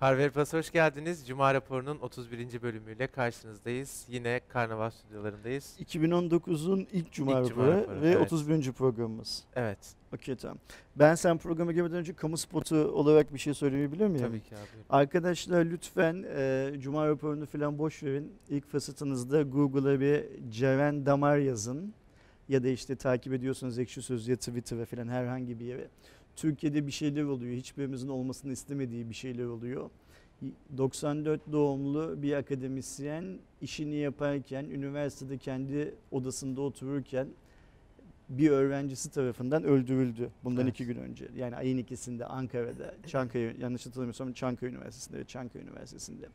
Harvey Plus hoş geldiniz. Cuma raporunun 31. bölümüyle karşınızdayız. Yine Karnaval stüdyolarındayız. 2019'un ilk Cuma İlk Cuma raporu raporu, ve evet. 31. programımız. Evet, Okey tamam. Ben sen programa girmeden önce kamu spotu olarak bir şey söylemeyi biliyor muyum? tabii ki abi. Arkadaşlar lütfen e, Cuma raporunu falan boş verin. İlk fırsatınızda Google'a bir Ceren Damar yazın. Ya da işte takip ediyorsanız Ekşi Sözlüğe, Twitter'a falan herhangi bir yere. Türkiye'de bir şeyler oluyor. Hiçbirimizin olmasını istemediği bir şeyler oluyor. 94 doğumlu bir akademisyen işini yaparken, üniversitede kendi odasında otururken bir öğrencisi tarafından öldürüldü bundan Evet. iki gün önce. Yani ayın ikisinde Ankara'da, Çankaya, yanlış hatırlamıyorsam Çankaya Üniversitesi'nde ve Çankaya Üniversitesi'nde.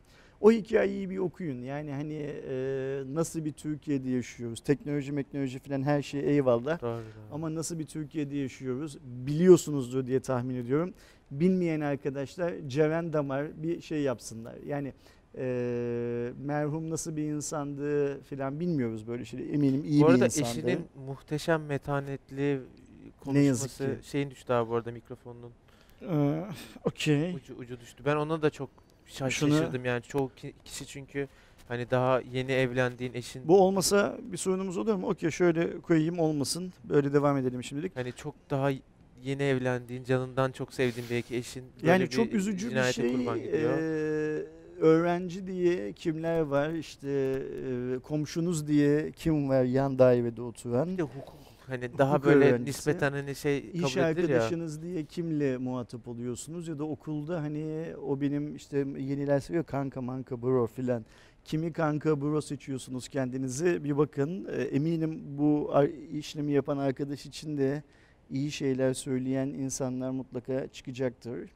O hikayeyi bir okuyun. Yani hani e, nasıl bir Türkiye'de yaşıyoruz? Teknoloji, meknoloji falan her şey eyvallah. Doğru, doğru. Ama nasıl bir Türkiye'de yaşıyoruz biliyorsunuzdur diye tahmin ediyorum. Bilmeyen arkadaşlar Ceren Damar bir şey yapsınlar. Yani e, merhum nasıl bir insandı falan bilmiyoruz böyle şeyleri. Eminim iyi bu bir arada insandı. eşinin muhteşem metanetli yazık konuşması ki. şeyin düştü abi bu arada mikrofonun Ee, Okey. ucu, ucu düştü. Ben ona da çok şaş- Şunu- şaşırdım yani çoğu ki- kişi çünkü hani daha yeni evlendiğin eşin Bu olmasa bir sorunumuz olur mu? Okey şöyle koyayım olmasın. Böyle devam edelim şimdilik. hani çok daha yeni evlendiğin canından çok sevdiğin belki eşin böyle Yani bir çok üzücü bir şey. kurban gidiyor. Öğrenci diye kimler var? İşte e, komşunuz diye kim var yan dairede oturan? Bir de hukuk hani daha Hukuk böyle öğrencisi. nispeten hani şey İş kabul edilir ya. arkadaşınız diye kimle muhatap oluyorsunuz ya da okulda hani o benim işte yeniler seviyor kanka manka bro filan. Kimi kanka bro seçiyorsunuz kendinizi bir bakın. Ee, eminim bu işlemi yapan arkadaş için de iyi şeyler söyleyen insanlar mutlaka çıkacaktır.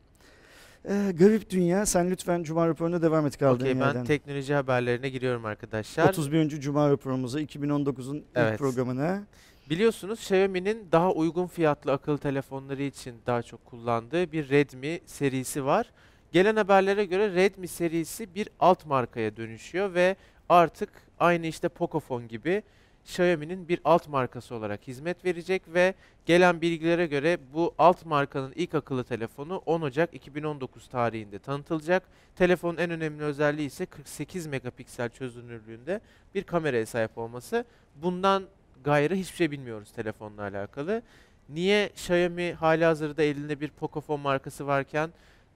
Ee, garip dünya. Sen lütfen Cuma raporuna devam et kaldığın ben yerden. teknoloji haberlerine giriyorum arkadaşlar. 31. Cuma raporumuza 2019'un ilk Evet. programına. Biliyorsunuz Xiaomi'nin daha uygun fiyatlı akıllı telefonları için daha çok kullandığı bir Redmi serisi var. Gelen haberlere göre Redmi serisi bir alt markaya dönüşüyor ve artık aynı işte Pocophone gibi Xiaomi'nin bir alt markası olarak hizmet verecek ve gelen bilgilere göre bu alt markanın ilk akıllı telefonu 10 Ocak 2019 tarihinde tanıtılacak. Telefonun en önemli özelliği ise 48 megapiksel çözünürlüğünde bir kameraya sahip olması. Bundan gayrı hiçbir şey bilmiyoruz telefonla alakalı. Niye Xiaomi halihazırda elinde bir Pocophone markası varken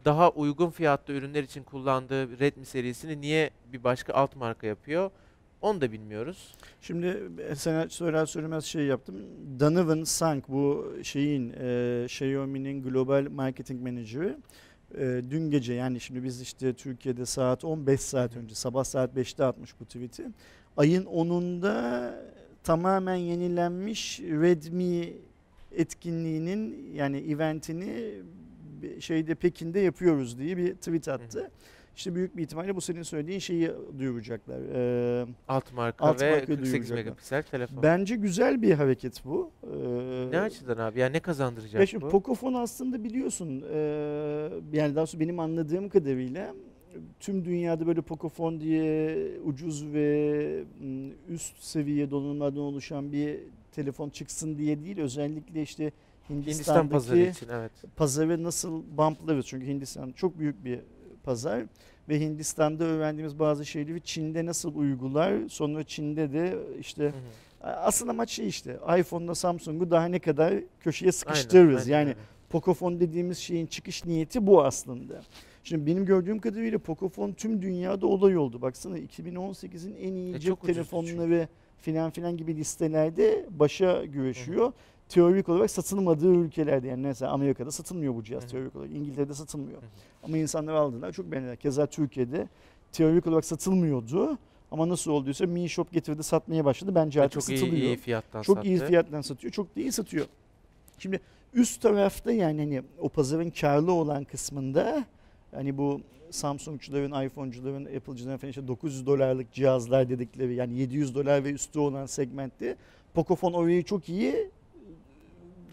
daha uygun fiyatlı ürünler için kullandığı Redmi serisini niye bir başka alt marka yapıyor? Onu da bilmiyoruz. Şimdi e, sana söyler söylemez şey yaptım. Donovan Sank bu şeyin e, Xiaomi'nin global marketing menajeri e, dün gece yani şimdi biz işte Türkiye'de saat 15 saat önce sabah saat 5'te atmış bu tweet'i. Ayın 10'unda tamamen yenilenmiş Redmi etkinliğinin yani eventini şeyde Pekin'de yapıyoruz diye bir tweet attı. İşte büyük bir ihtimalle bu senin söylediğin şeyi duyuracaklar. Ee, Alt marka Alt ve marka 48 duyuracaklar. megapiksel telefon. Bence güzel bir hareket bu. Ee, ne açıdan abi? Yani ne kazandıracak ya şimdi bu? Pocophone aslında biliyorsun e, yani daha sonra benim anladığım kadarıyla tüm dünyada böyle Pocophone diye ucuz ve m, üst seviye donanımlardan oluşan bir telefon çıksın diye değil özellikle işte Hindistan Hindistan'daki pazarı için evet. pazarı nasıl bumplarız çünkü Hindistan çok büyük bir pazar ve Hindistan'da öğrendiğimiz bazı şeyleri Çin'de nasıl uygular sonra Çin'de de işte Hı hı. Asıl amaç şey işte iPhone'la Samsung'u daha ne kadar köşeye sıkıştırırız. Aynen, yani aynen. Pocophone dediğimiz şeyin çıkış niyeti bu aslında. Şimdi benim gördüğüm kadarıyla Pocophone tüm dünyada olay oldu. Baksana 2018'in en iyi E, cep çok telefonları filan filan gibi listelerde başa güreşiyor. Teorik olarak satılmadığı ülkelerde yani mesela Amerika'da satılmıyor bu cihaz Hı hı. teorik olarak. İngiltere'de satılmıyor. Hı hı. Ama insanlar aldılar çok beğendiler. Keza Türkiye'de teorik olarak satılmıyordu. Ama nasıl olduysa Mi Shop getirdi satmaya başladı. Bence Ve artık çok iyi, satılıyor. iyi fiyattan Çok sattı. iyi fiyattan satıyor. Çok da iyi satıyor. Şimdi üst tarafta yani hani o pazarın karlı olan kısmında hani bu Samsung'cuların, iPhone'cuların, Apple'cuların falan işte 900 dolarlık cihazlar dedikleri yani 700 dolar ve üstü olan segmentte Pocophone orayı çok iyi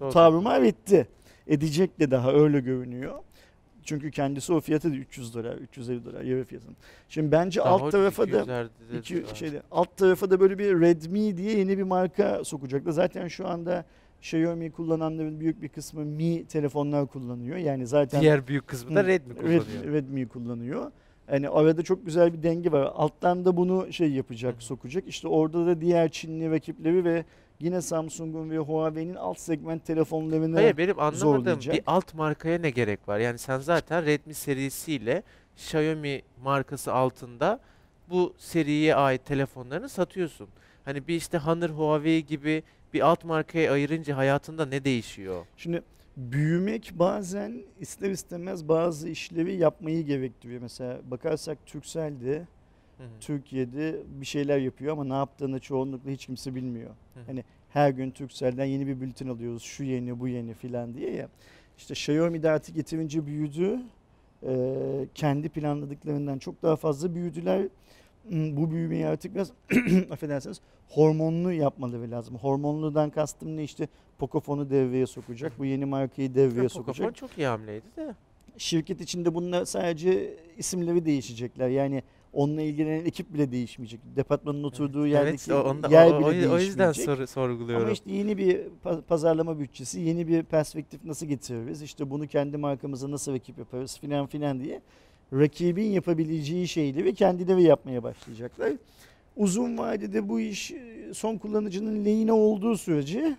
Doğru. tarumar etti. Edecek de daha öyle görünüyor. Çünkü kendisi o fiyatı da 300 dolar, 350 dolar yarı fiyatın. Şimdi bence Daha alt tarafa da 200'lerde de İki şeyde alt tarafa da böyle bir Redmi diye yeni bir marka sokacaklar. Zaten şu anda Xiaomi kullananların büyük bir kısmı Mi telefonlar kullanıyor. Yani zaten Diğer büyük kısmı da Redmi kullanıyor. Red, Redmi kullanıyor. Yani arada çok güzel bir denge var. Alttan da bunu şey yapacak, hı. sokacak. İşte orada da diğer Çinli rakipleri ve yine Samsung'un ve Huawei'nin alt segment telefonlarını Hayır benim anlamadığım zorlayacak. bir alt markaya ne gerek var? Yani sen zaten Redmi serisiyle Xiaomi markası altında bu seriye ait telefonlarını satıyorsun. Hani bir işte Honor, Huawei gibi bir alt markaya ayırınca hayatında ne değişiyor? Şimdi büyümek bazen ister istemez bazı işlevi yapmayı gerektiriyor. Mesela bakarsak Turkcell de Hı hı. Türkiye'de bir şeyler yapıyor ama ne yaptığını çoğunlukla hiç kimse bilmiyor. Hı. Hani her gün Turkcell'den yeni bir bülten alıyoruz. Şu yeni, bu yeni filan diye ya. İşte Xiaomi de artık yeterince büyüdü. Ee, kendi planladıklarından çok daha fazla büyüdüler. Hmm, Bu büyümeyi artık biraz affedersiniz hormonlu yapmaları lazım. Hormonludan kastım ne işte Pocofone'u devreye sokacak. Bu yeni markayı devreye Ya sokacak Pocophone çok iyi hamleydi de. şirket içinde bunlar sadece isimleri değişecekler. Yani onunla ilgilenen ekip bile değişmeyecek. Departmanın oturduğu yerdeki evet, o, onda, yer o, bile o, o değişmeyecek. yüzden sor- sorguluyorum. Ama işte yeni bir pa- pazarlama bütçesi, yeni bir perspektif nasıl getiririz? İşte bunu kendi markamıza nasıl rakip yaparız filan filan diye rakibin yapabileceği şeyleri kendileri yapmaya başlayacaklar. Uzun vadede bu iş e, son kullanıcının lehine olduğu sürece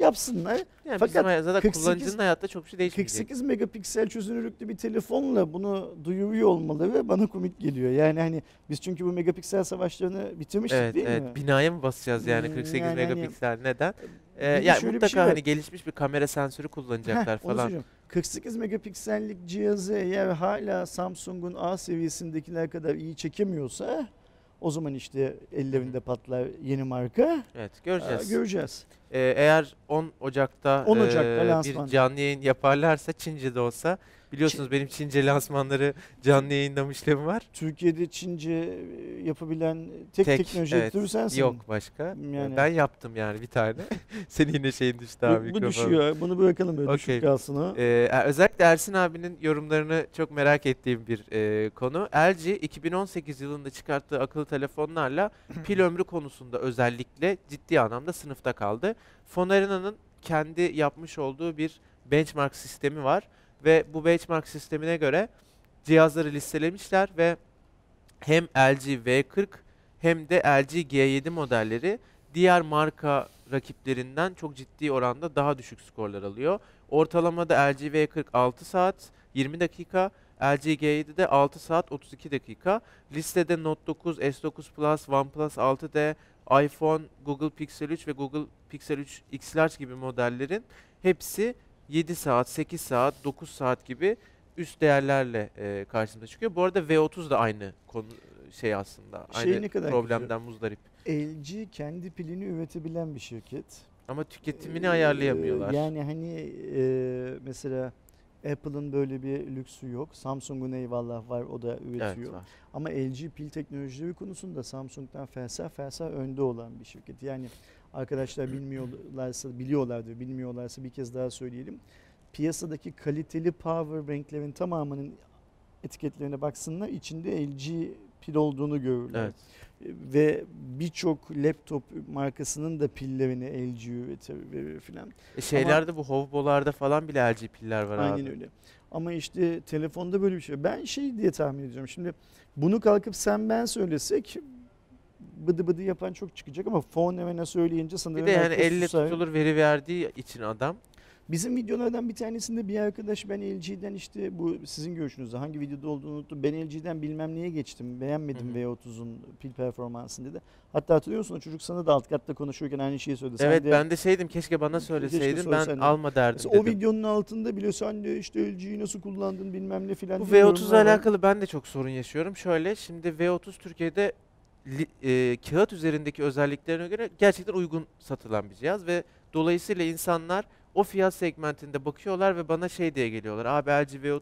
yapsınlar. yani fakat zaten 48 kullanıcının hayatta çok bir şey değişmeyecek. 48 megapiksel çözünürlüklü bir telefonla bunu duyuruyor olmaları bana komik geliyor. Yani hani biz çünkü bu megapiksel savaşlarını bitirmiştik Evet, değil evet. mi? Binaya mı basacağız yani Hmm, 48 yani hani- megapiksel? Neden? Ee, yani mutlaka şey var. hani gelişmiş bir kamera sensörü kullanacaklar Heh, falan. söyleyeceğim. 48 megapiksellik cihazı eğer hala Samsung'un A seviyesindekiler kadar iyi çekemiyorsa o zaman işte ellerinde patlar yeni marka. Evet, Aa, göreceğiz. göreceğiz. Ee, eğer 10 Ocak'ta, 10 Ocak'ta lansman. bir canlı yayın yaparlarsa Çince'de olsa biliyorsunuz benim Çince lansmanları canlı yayınlamışlığım var. Türkiye'de Çince e, yapabilen tek, Tek, teknoloji evet. editörü sensin. Yok başka. Yani- Ben yaptım yani bir tane. Senin yine şeyin düştü abi Bu, bu düşüyor. Bunu bırakalım böyle Okey. düşük kalsın o. Ee, e- özellikle Ersin abinin yorumlarını çok merak ettiğim bir e, konu. LG 2018 yılında çıkarttığı akıllı telefonlarla pil ömrü konusunda özellikle ciddi anlamda sınıfta kaldı. Fonarina'nın kendi yapmış olduğu bir benchmark sistemi var ve bu benchmark sistemine göre cihazları listelemişler ve hem LG V40 hem de LG G7 modelleri diğer marka rakiplerinden çok ciddi oranda daha düşük skorlar alıyor. Ortalamada LG V40 6 saat 20 dakika, LG G7'de 6 saat 32 dakika. Listede Note 9, S9 Plus, OnePlus 6D, iPhone, Google Pixel 3 ve Google Pixel 3 X Large gibi modellerin hepsi 7 saat, 8 saat, 9 saat gibi üst değerlerle e, karşımıza çıkıyor. Bu arada V30 da aynı konu şey aslında. Şey aynı ne kadar problemden muzdarip. LG kendi pilini üretebilen bir şirket. Ama tüketimini Ee, ayarlayamıyorlar. Yani hani e, mesela Apple'ın böyle bir lüksü yok. Samsung'un eyvallah var o da evet, üretiyor. var. Ama LG pil teknolojileri konusunda Samsung'dan fersah fersah önde olan bir şirket. Yani arkadaşlar bilmiyorlarsa biliyorlardır, bilmiyorlarsa bir kez daha söyleyelim. Piyasadaki kaliteli power banklerin tamamının etiketlerine baksınlar. içinde LG pil olduğunu görürler. Evet. Ve birçok laptop markasının da pillerini LG üretir filan. E şeylerde bu Hovbo'larda falan bile LG piller var Aynen abi. öyle. Ama işte telefonda böyle bir şey. Ben şey diye tahmin ediyorum. Şimdi bunu kalkıp sen ben söylesek bıdı bıdı yapan çok çıkacak ama fon evene söyleyince sanırım Bir de yani elle susar. tutulur veri verdiği için adam. Bizim videolardan bir tanesinde bir arkadaş ben LG'den işte bu sizin görüşünüzde hangi videoda olduğunu unuttum. Ben LG'den bilmem neye geçtim. Beğenmedim Hı hı. V30'un pil performansını dedi. Hatta hatırlıyor musun o çocuk sana da alt katta konuşurken aynı şeyi söyledi. Evet de- ben de şeydim keşke bana Keşke söyleseydin ben söyleseydin. alma derdim Mesela o dedim. videonun altında bile sen de işte LG'yi nasıl kullandın bilmem ne filan Bu diye V30 ile yorumlar var. alakalı ben de çok sorun yaşıyorum. Şöyle şimdi V30 Türkiye'de li- e, kağıt üzerindeki özelliklerine göre gerçekten uygun satılan bir cihaz ve dolayısıyla insanlar o fiyat segmentinde bakıyorlar ve bana şey diye geliyorlar. Abi LG V30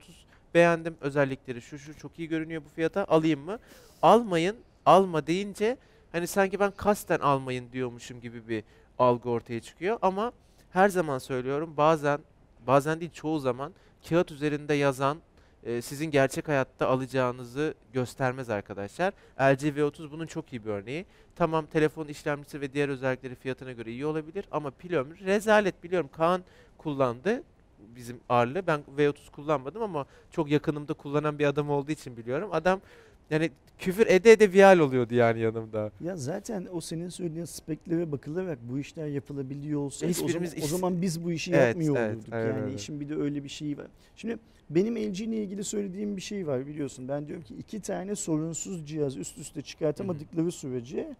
beğendim özellikleri şu şu çok iyi görünüyor bu fiyata alayım mı? Almayın alma deyince hani sanki ben kasten almayın diyormuşum gibi bir algı ortaya çıkıyor ama her zaman söylüyorum bazen bazen değil çoğu zaman kağıt üzerinde yazan e, sizin gerçek hayatta alacağınızı göstermez arkadaşlar. LG V30 bunun çok iyi bir örneği. Tamam telefon işlemcisi ve diğer özellikleri fiyatına göre iyi olabilir ama pil ömrü rezalet biliyorum. Kaan kullandı bizim ağırlığı. Ben V30 kullanmadım ama çok yakınımda kullanan bir adam olduğu için biliyorum. Adam yani küfür ede ede vial oluyordu yani yanımda. Ya zaten o senin söylediğin speklere bakılarak bu işler yapılabiliyor olsaydı o zaman, Hiçbirimiz o iş- zaman biz bu işi Evet, yapmıyor evet, olurduk. aynen yani öyle. işin bir de öyle bir şeyi var. Şimdi benim LG ile ilgili söylediğim bir şey var biliyorsun. Ben diyorum ki iki tane sorunsuz cihaz üst üste çıkartamadıkları sürece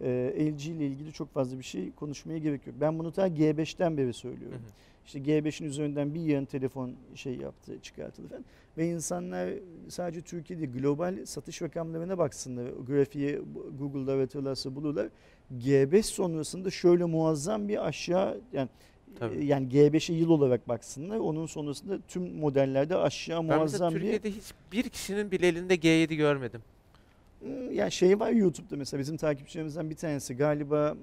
e, LG ile ilgili çok fazla bir şey konuşmaya gerek yok. Ben bunu ta G5'ten beri söylüyorum. hı. İşte G5'in üzerinden bir yığın telefon şey yaptı, çıkartıldı falan. Ve insanlar sadece Türkiye'de global satış rakamlarına baksınlar. O Grafiği Google'da aratırlarsa bulurlar. G5 sonrasında şöyle muazzam bir aşağı yani Tabii. yani G5'e yıl olarak baksınlar. Onun sonrasında tüm modellerde aşağı Ben muazzam bir Türkiye'de hiç bir kişinin bile elinde G7 görmedim. Hmm, Ya şey var YouTube'da mesela bizim takipçilerimizden bir tanesi galiba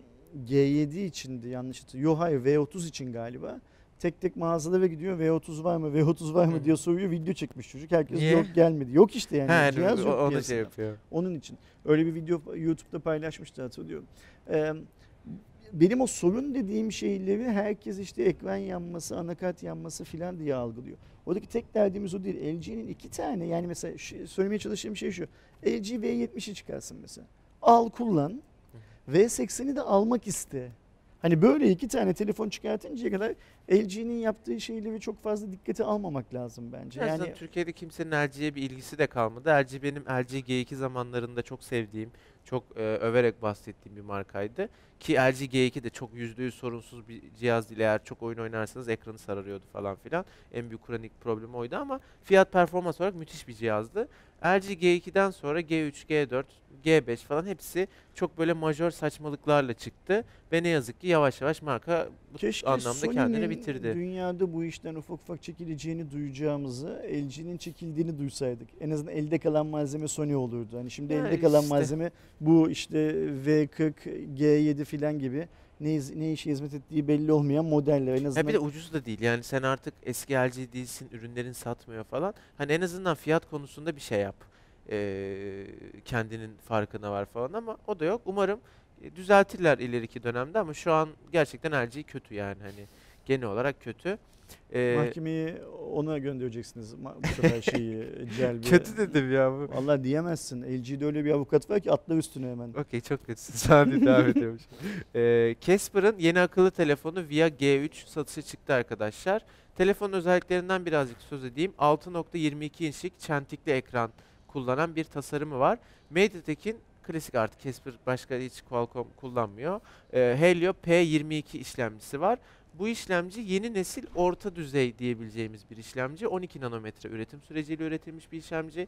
G7 içindi yanlış hatırlıyorum. Yok hayır V30 için galiba. Tek tek mağazalara gidiyor V30 var mı V30 var mı diye soruyor video çekmiş çocuk. Herkes Niye? yok gelmedi. Yok işte yani Ha, cihaz yok onu şey yapıyor. Onun için. Öyle bir video YouTube'da paylaşmıştı hatırlıyorum. Ee, benim o sorun dediğim şeyleri herkes işte ekran yanması, anakart yanması filan diye algılıyor. Oradaki tek derdimiz o değil. LG'nin iki tane yani mesela şu- söylemeye çalıştığım şey şu. LG V70'i çıkarsın mesela. Al kullan. V80'i de almak iste. Hani böyle iki tane telefon çıkartıncaya kadar LG'nin yaptığı şeyleri çok fazla dikkate almamak lazım bence. Yani Yani Türkiye'de kimsenin LG'ye bir ilgisi de kalmadı. LG benim LG G2 zamanlarında çok sevdiğim, çok e, överek bahsettiğim bir markaydı. Ki LG G2 de çok %100 sorunsuz bir cihaz değil. Eğer çok oyun oynarsanız ekranı sararıyordu falan filan. En büyük kronik problemi oydu ama fiyat performans olarak müthiş bir cihazdı. LG G2'den sonra G3, G4, G5 falan hepsi çok böyle majör saçmalıklarla çıktı. Ve ne yazık ki yavaş yavaş marka bu Keşke anlamda kendini Sony'nin bitirdi. dünyada bu işten ufak ufak çekileceğini duyacağımızı, LG'nin çekildiğini duysaydık. En azından elde kalan malzeme Sony olurdu. Hani şimdi Ya elde kalan işte. malzeme bu işte V40, G7 filan gibi ne, ne işe hizmet ettiği belli olmayan modeller. En azından bir de ucuz da değil. Yani sen artık eski LG değilsin, ürünlerin satmıyor falan. Hani en azından fiyat konusunda bir şey yap. Ee, kendinin farkına var falan ama o da yok. Umarım e, düzeltirler ileriki dönemde ama şu an gerçekten LG kötü yani hani genel olarak kötü. Ee, mahkemeyi ona göndereceksiniz bu sefer şeyi celbi. kötü dedim ya bu. Vallahi diyemezsin. LG'de öyle bir avukat var ki atla üstüne hemen. Okey çok kötüsün. Sadi devam ediyormuş. Ee, Casper'ın yeni akıllı telefonu Via G3 satışa çıktı arkadaşlar. Telefon özelliklerinden birazcık söz edeyim. 6.22 inçlik çentikli ekran kullanan bir tasarımı var. MediaTek'in klasik artık Casper başka hiç Qualcomm kullanmıyor. Ee, Helio P22 işlemcisi var. Bu işlemci yeni nesil orta düzey diyebileceğimiz bir işlemci. 12 nanometre üretim süreciyle üretilmiş bir işlemci.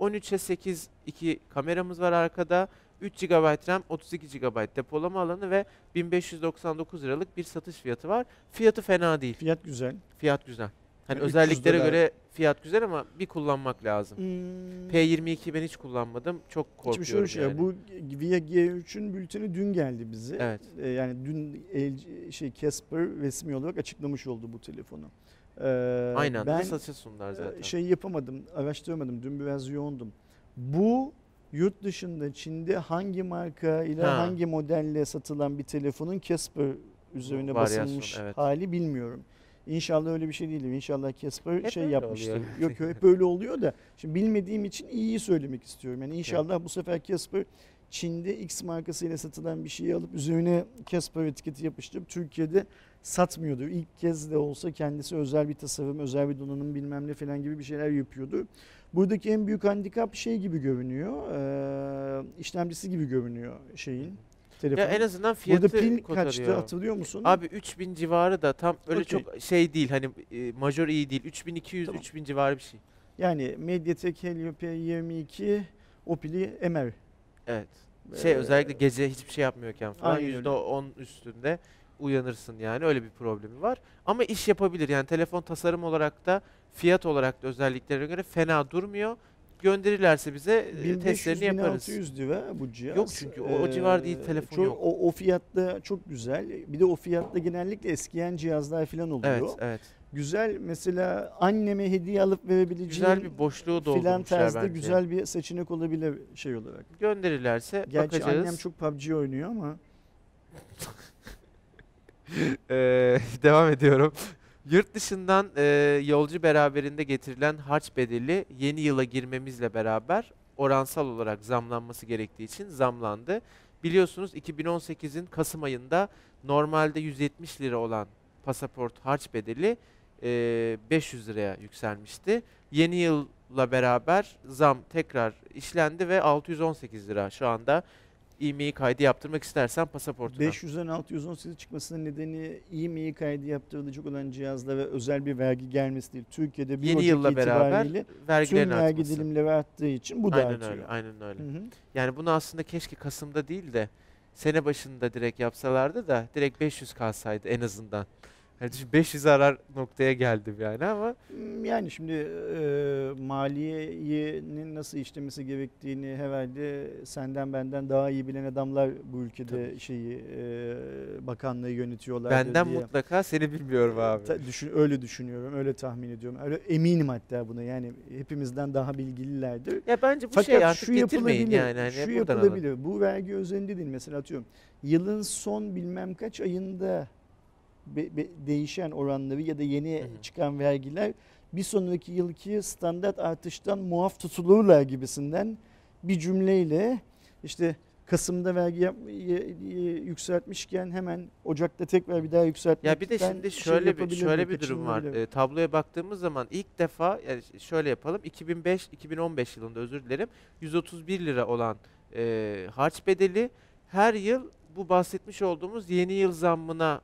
13'e 8 iki kameramız var arkada. 3 GB RAM, 32 GB depolama alanı ve 1599 liralık bir satış fiyatı var. Fiyatı fena değil. Fiyat güzel. Fiyat güzel. Yani 300 özelliklere dolar. göre fiyat güzel ama bir kullanmak lazım. Hmm. P22 ben hiç kullanmadım. Çok Şimdi şöyle korkuyorum şey yani. bu Via G3'ün bülteni dün geldi bize. Evet. Ee, yani dün LG, şey Casper resmi olarak açıklamış oldu bu telefonu. Ee, Aynı anda ben satışa sundular e, zaten. şey yapamadım, araştırmadım. Dün biraz yoğundum. Bu yurt dışında Çin'de hangi marka ile Ha. hangi modelle satılan bir telefonun Casper üzerine basılmış evet. hali bilmiyorum. İnşallah öyle bir şey değil. İnşallah Casper Hep şey yapmıştır. oluyor. Yok hep böyle oluyor da şimdi bilmediğim için iyiyi söylemek istiyorum. Yani inşallah bu sefer Casper Çin'de X markasıyla satılan bir şeyi alıp üzerine Casper etiketi yapıştırıp Türkiye'de satmıyordu. İlk kez de olsa kendisi özel bir tasarım, özel bir donanım bilmem ne falan gibi bir şeyler yapıyordu. Buradaki en büyük handikap şey gibi görünüyor. işlemcisi gibi görünüyor şeyin. Telefon. Ya en azından fiyatı Burada pil kurtarıyor. kaçtı hatırlıyor musun? Abi 3000 civarı da tam öyle Okey. çok şey değil hani e, majör iyi değil. 3200 Tamam. 3000 civarı bir şey. Yani Mediatek Helio P22 o pili emer. Evet. Şey Ee, özellikle gece hiçbir şey yapmıyorken falan aynen öyle. %10 üstünde uyanırsın yani öyle bir problemi var. Ama iş yapabilir yani telefon tasarım olarak da fiyat olarak da özelliklerine göre fena durmuyor. Gönderirlerse bize e, testlerini yaparız. 1500-1600 lira bu cihaz. Yok çünkü o- o civar değil, Ee, telefon çok- yok. O, o fiyatta çok güzel. Bir de o fiyatta genellikle eskiyen cihazlar falan oluyor. Evet, evet. güzel mesela anneme hediye alıp verebileceğim Güzel bir boşluğu filan tarzda bence. güzel bir seçenek olabilir şey olarak. Gönderirlerse Gerçi bakacağız. annem çok PUBG oynuyor ama Ee, devam ediyorum. Yurt dışından e, yolcu beraberinde getirilen harç bedeli yeni yıla girmemizle beraber oransal olarak zamlanması gerektiği için zamlandı. Biliyorsunuz 2018'in Kasım ayında normalde 170 lira olan pasaport harç bedeli e, 500 liraya yükselmişti. Yeni yılla beraber zam tekrar işlendi ve 618 lira şu anda IMEI kaydı yaptırmak istersen pasaportuna. 500'den 618 çıkmasının nedeni IMEI kaydı yaptırılacak olan cihazlara özel bir vergi gelmesi değil. Türkiye'de 1 Yeni yılla beraber vergilerin tüm vergi artması. dilimleri arttığı için bu da aynen artıyor. öyle, aynen öyle. Hı hı. Yani bunu aslında keşke Kasım'da değil de sene başında direkt yapsalardı da direkt 500 kalsaydı en azından. Yani düşün 500 arar noktaya geldim yani ama Hmm, Yani şimdi e, maliyenin nasıl işlemesi gerektiğini herhalde senden benden daha iyi bilen adamlar bu ülkede Tabii. şeyi e, bakanlığı yönetiyorlar benden diye. mutlaka seni bilmiyorum abi. Ta- düşün, öyle düşünüyorum, öyle tahmin ediyorum. Öyle eminim hatta buna. Yani hepimizden daha bilgililerdir. Ya bence bu Fakat şey artık şu getirmeyin yani. Hani şu yapılabilir. Bu vergi özelinde değil. Mesela atıyorum yılın son bilmem kaç ayında be- be- değişen oranları ya da yeni Hı hı. çıkan vergiler bir sonraki yılki standart artıştan muaf tutulurlar gibisinden bir cümleyle işte Kasım'da vergi yükseltmişken hemen Ocak'ta tekrar bir daha yükseltmek. Ya bir de şimdi şöyle bir şöyle bir durum var. Ee, tabloya baktığımız zaman ilk defa yani şöyle yapalım. 2005 2015 yılında özür dilerim. 131 lira olan e, harç bedeli her yıl bu bahsetmiş olduğumuz yeni yıl zammına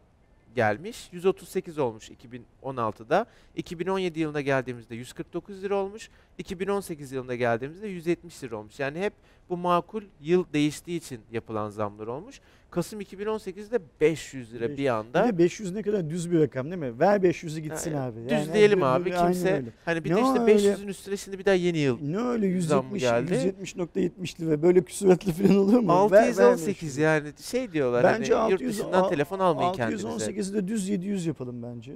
gelmiş. 138 olmuş 2016'da. 2017 yılına geldiğimizde 149 lira olmuş. 2018 yılına geldiğimizde 170 lira olmuş. Yani hep bu makul yıl değiştiği için yapılan zamlar olmuş. Kasım 2018'de 500 lira Beş- bir anda. Bir de 500 ne kadar düz bir rakam değil mi? Ver 500'ü gitsin Yani abi. Düz Yani diyelim bu- bu- abi. Kimse hani bir Ne de işte öyle? 500'ün üstüne şimdi bir daha yeni yıl. Ne öyle Zam 170 geldi. 170.70 lira böyle küsuratlı falan olur mu? Ver- ver 618 500'ü. yani şey diyorlar Bence hani yurt 600 dışından al- telefon almayın kendinize. 618'i de düz 700 yapalım bence.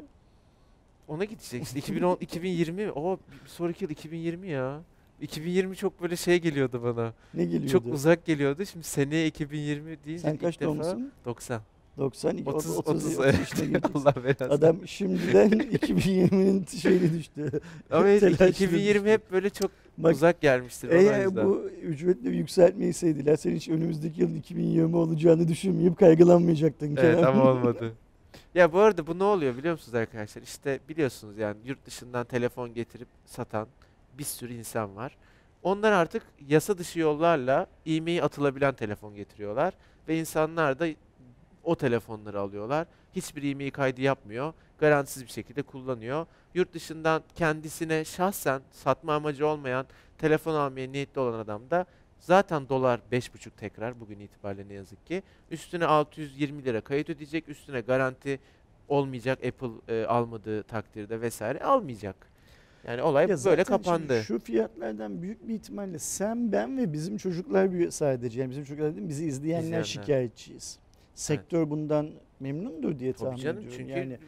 Ona gidecek işte 2010 2020 o sonraki yıl 2020 ya. 2020 çok böyle şey geliyordu bana. Ne geliyordu? Çok uzak geliyordu. Şimdi seneye 2020 deyince Sen kaç defa doğumlusun? 90. 90, 30 30, 30, 30, evet. yaşına gireceksin. Allah belasını. Adam şimdiden 2020'nin şeyine düştü. Ama evet, telaşına 2020 düştü. hep böyle çok Bak uzak gelmiştir eğer bu ücretleri yükseltmeyseydiler sen hiç önümüzdeki yıl 2020 olacağını düşünmeyip kaygılanmayacaktın Evet Kerem. ama olmadı. Ya bu arada bu ne oluyor biliyor musunuz arkadaşlar? İşte biliyorsunuz yani yurt dışından telefon getirip satan bir sürü insan var. Onlar artık yasa dışı yollarla e-mail atılabilen telefon getiriyorlar ve insanlar da o telefonları alıyorlar. Hiçbir e-mail kaydı yapmıyor. Garantisiz bir şekilde kullanıyor. Yurt dışından kendisine şahsen satma amacı olmayan telefon almaya niyetli olan adam da zaten dolar 5,5 tekrar bugün itibariyle ne yazık ki. Üstüne 620 lira kayıt ödeyecek. Üstüne garanti olmayacak Apple e, almadığı takdirde vesaire almayacak. Yani olay Ya böyle kapandı. Şu fiyatlardan büyük bir ihtimalle sen, ben ve bizim çocuklar sadece yani bizim çocuklar değil bizi izleyenler, İzleyenler. şikayetçiyiz. Sektör bundan memnundur diye Tabii tahmin canım ediyorum. çünkü yani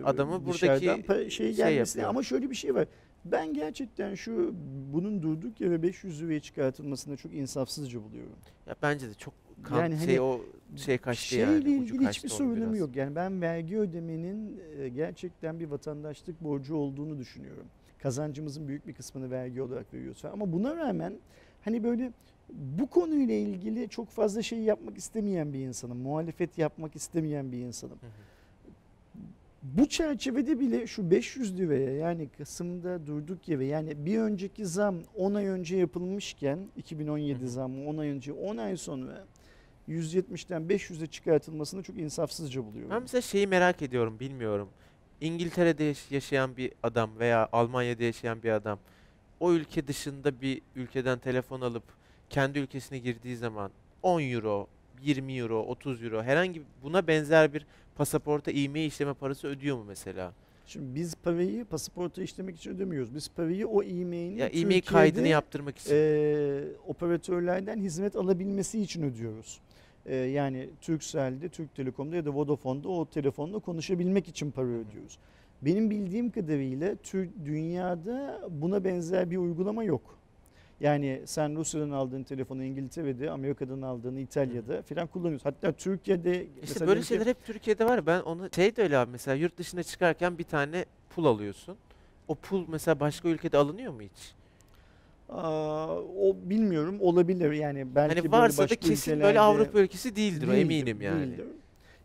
e, adamı buradaki şey şey gelmesine yapıyor. ama şöyle bir şey var. Ben gerçekten şu bunun durduk yere 500 liraya çıkartılmasını çok insafsızca buluyorum. ya bence de çok kan, Yani şey hani o şey kaçtı Şeyle yani. ucu ilgili hiçbir sorunum biraz. yok. Yani ben vergi ödemenin e, gerçekten bir vatandaşlık borcu olduğunu düşünüyorum. Kazancımızın büyük bir kısmını vergi olarak veriyoruz. Ama buna rağmen hani böyle bu konuyla ilgili çok fazla şey yapmak istemeyen bir insanım. Muhalefet yapmak istemeyen bir insanım. Hı hı. Bu çerçevede bile şu 500 liraya yani Kasım'da durduk yere yani bir önceki zam 10 ay önce yapılmışken 2017 Hı hı. zammı 10 ay önce 10 ay sonra 170'ten 500'e çıkartılmasını çok insafsızca buluyorum. Ben mesela şeyi merak ediyorum bilmiyorum. İngiltere'de yaş- yaşayan bir adam veya Almanya'da yaşayan bir adam o ülke dışında bir ülkeden telefon alıp kendi ülkesine girdiği zaman 10 euro, 20 euro, 30 euro herhangi buna benzer bir pasaporta e-mail işleme parası ödüyor mu mesela? Şimdi biz parayı pasaporta işlemek için ödemiyoruz. Biz parayı o e-mailin Ya e-mail kaydını yaptırmak için. e, operatörlerden hizmet alabilmesi için ödüyoruz. E, yani Turkcell'de, Türk Telekom'da ya da Vodafone'da o telefonla konuşabilmek için para ödüyoruz. Benim bildiğim kadarıyla dünyada buna benzer bir uygulama yok. Yani sen Rusya'dan aldığın telefonu İngiltere'de, Amerika'dan aldığını İtalya'da falan kullanıyorsun. Hatta Türkiye'de İşte böyle şeyler hep Türkiye'de var. Ben onu şey de öyle abi mesela yurt dışına çıkarken bir tane pul alıyorsun. O pul mesela başka ülkede alınıyor mu hiç? Aa, o bilmiyorum olabilir yani belki Hani böyle varsa da başka kesin böyle Avrupa ülkesi değildir, o değildir, eminim yani. değildir.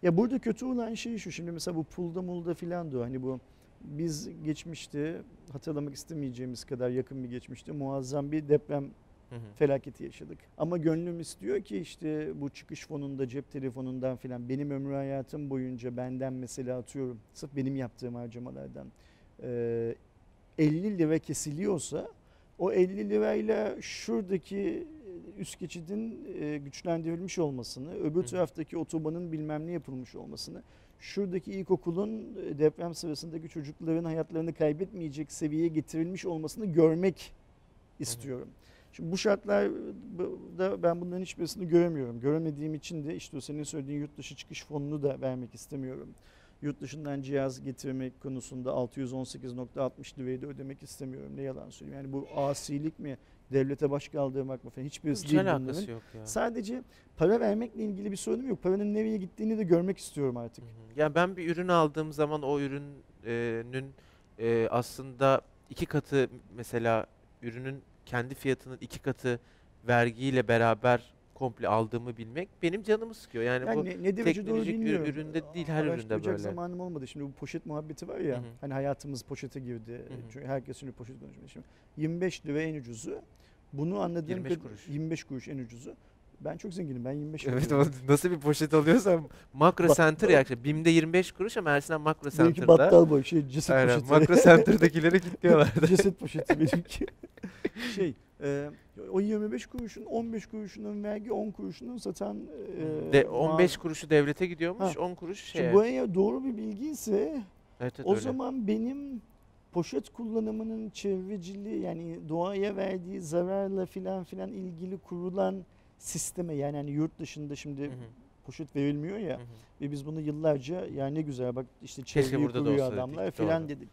Ya burada kötü olan şey şu şimdi mesela bu pulda mulda filan da o. hani bu biz geçmişte hatırlamak istemeyeceğimiz kadar yakın bir geçmişte muazzam bir deprem Hı hı. felaketi yaşadık. Ama gönlüm istiyor ki işte bu çıkış fonunda cep telefonundan filan benim ömrü hayatım boyunca benden mesela atıyorum sırf benim yaptığım harcamalardan eee, 50 lira kesiliyorsa o 50 lirayla şuradaki üst geçidin e, güçlendirilmiş olmasını, öbür taraftaki otobanın bilmem ne yapılmış olmasını, şuradaki ilkokulun e, deprem sırasındaki çocukların hayatlarını kaybetmeyecek seviyeye getirilmiş olmasını görmek istiyorum. Şimdi bu şartlarda ben bunların hiçbirisini göremiyorum. Göremediğim için de işte senin söylediğin yurt dışı çıkış fonunu da vermek istemiyorum. Yurt dışından cihaz getirmek konusunda 618.60 lirayı da ödemek istemiyorum. Ne yalan söyleyeyim. Yani bu asilik mi, devlete baş kaldırmak mı falan hiçbirisi Hiç değil bunların. yok ya. Sadece para vermekle ilgili bir sorunum yok. Paranın nereye gittiğini de görmek istiyorum artık. Ya ben bir ürün aldığım zaman o ürünün e, aslında iki katı mesela ürünün kendi fiyatının iki katı vergiyle beraber komple aldığımı bilmek benim canımı sıkıyor. Yani, Yani bu ne, ne teknolojik bir bilmiyorum. üründe değil, her üründe böyle. zamanım olmadı. Şimdi bu poşet muhabbeti var ya. Hı hı. Hani hayatımız poşete girdi. Hı hı. Çünkü herkes şimdi poşet konuşuyor. Şimdi 25 lira en ucuzu. Bunu anladığım 25 kad- kuruş. 25 kuruş en ucuzu. Ben çok zenginim. Ben 25 Evet alıyorum. o nasıl bir poşet alıyorsam Makro Bak- Center ya BİM'de 25 kuruş ama Ersin'den Makro Benimki Center'da battal boy şey ceset Aynen poşeti. Makro Center'dakilere kilitliyorlardı. ceset poşeti benimki. şey e, o 25 kuruşun 15 kuruşunun vergi 10 kuruşunun satan e, De, ma- 15 kuruşu devlete gidiyormuş, Ha. 10 kuruş Şimdi şeye. bu eğer doğru bir bilgi ise Evet, evet, o öyle. zaman benim poşet kullanımının çevreciliği yani doğaya verdiği zararla filan filan ilgili kurulan sisteme yani hani yurt dışında şimdi Hı hı, poşet verilmiyor ya hı hı. ve biz bunu yıllarca ya ne güzel bak işte çevreyi da kuruyor olsa dedik, adamlar filan doğru. dedik.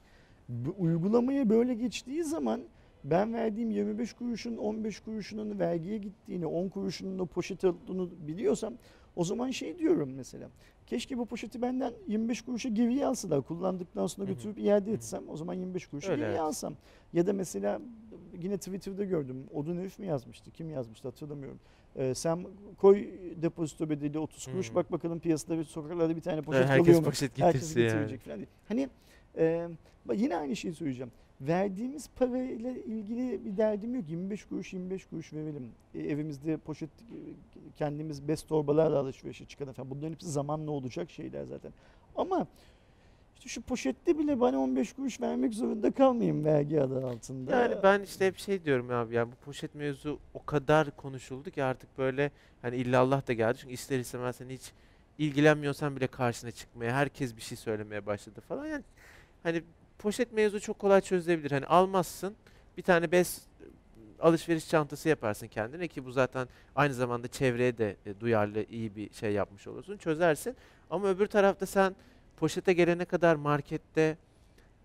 Bu uygulamaya böyle geçtiği zaman ben verdiğim 25 kuruşun 15 kuruşunun vergiye gittiğini 10 kuruşunun o poşet olduğunu biliyorsam o zaman şey diyorum mesela. Keşke bu poşeti benden 25 kuruşa geriye alsalar. Kullandıktan sonra götürüp iade etsem o zaman 25 kuruşa Öyle, geriye evet. alsam. Ya da mesela yine Twitter'da gördüm. Odun herif mi yazmıştı? Kim yazmıştı hatırlamıyorum. Ee, sen koy depozito bedeli 30 kuruş Hı. bak bakalım piyasada bir sokaklarda bir tane poşet herkes kalıyor mu? poşet Herkes yani. getirecek falan diye. Hani e, yine aynı şeyi söyleyeceğim. Verdiğimiz parayla ilgili bir derdim yok. 25 kuruş 25 kuruş verelim. E, evimizde poşet kendimiz bez torbalarla alışverişe çıkan falan. Bunların hepsi zamanla olacak şeyler zaten. Ama şu poşette bile bana 15 kuruş vermek zorunda kalmayayım vergi adı altında. Yani ben işte hep şey diyorum abi yani bu poşet mevzu o kadar konuşuldu ki artık böyle hani illallah da geldi. Çünkü ister istemez hani hiç ilgilenmiyorsan bile karşına çıkmaya, herkes bir şey söylemeye başladı falan. Yani hani poşet mevzu çok kolay çözülebilir. Hani almazsın bir tane bez e, alışveriş çantası yaparsın kendine ki bu zaten aynı zamanda çevreye de e, duyarlı iyi bir şey yapmış olursun. Çözersin. Ama öbür tarafta sen poşete gelene kadar markette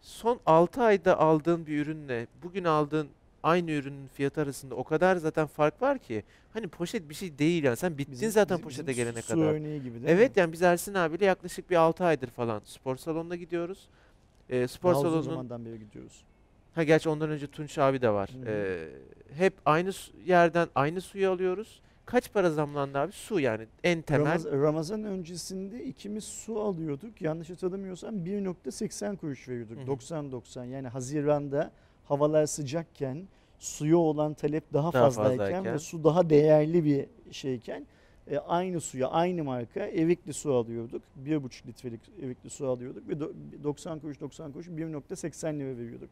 son 6 ayda aldığın bir ürünle bugün aldığın aynı ürünün fiyatı arasında o kadar zaten fark var ki hani poşet bir şey değil yani sen bittin Bizim- zaten bizim- poşete bizim gelene su kadar. örneği gibi değil Evet mi? yani biz Ersin abiyle yaklaşık bir 6 aydır falan spor salonuna gidiyoruz. Ee, spor Daha uzun salonunun zamandan beri gidiyoruz. ha gerçi ondan önce Tunç abi de var. Hı hı. Ee, hep aynı yerden aynı suyu alıyoruz. Kaç para zamlandı abi? Su yani en temel. Ramaz- Ramazan öncesinde ikimiz su alıyorduk. Yanlış hatırlamıyorsam 1.80 kuruş veriyorduk. Hı hı. 90-90 yani Haziranda havalar sıcakken suya olan talep daha, Daha fazlayken, fazlayken. ve su daha değerli bir şeyken e, aynı suya aynı marka Erikli su alıyorduk. 1.5 litrelik Erikli su alıyorduk ve do- 90 kuruş 90 kuruş 1.80 lira veriyorduk.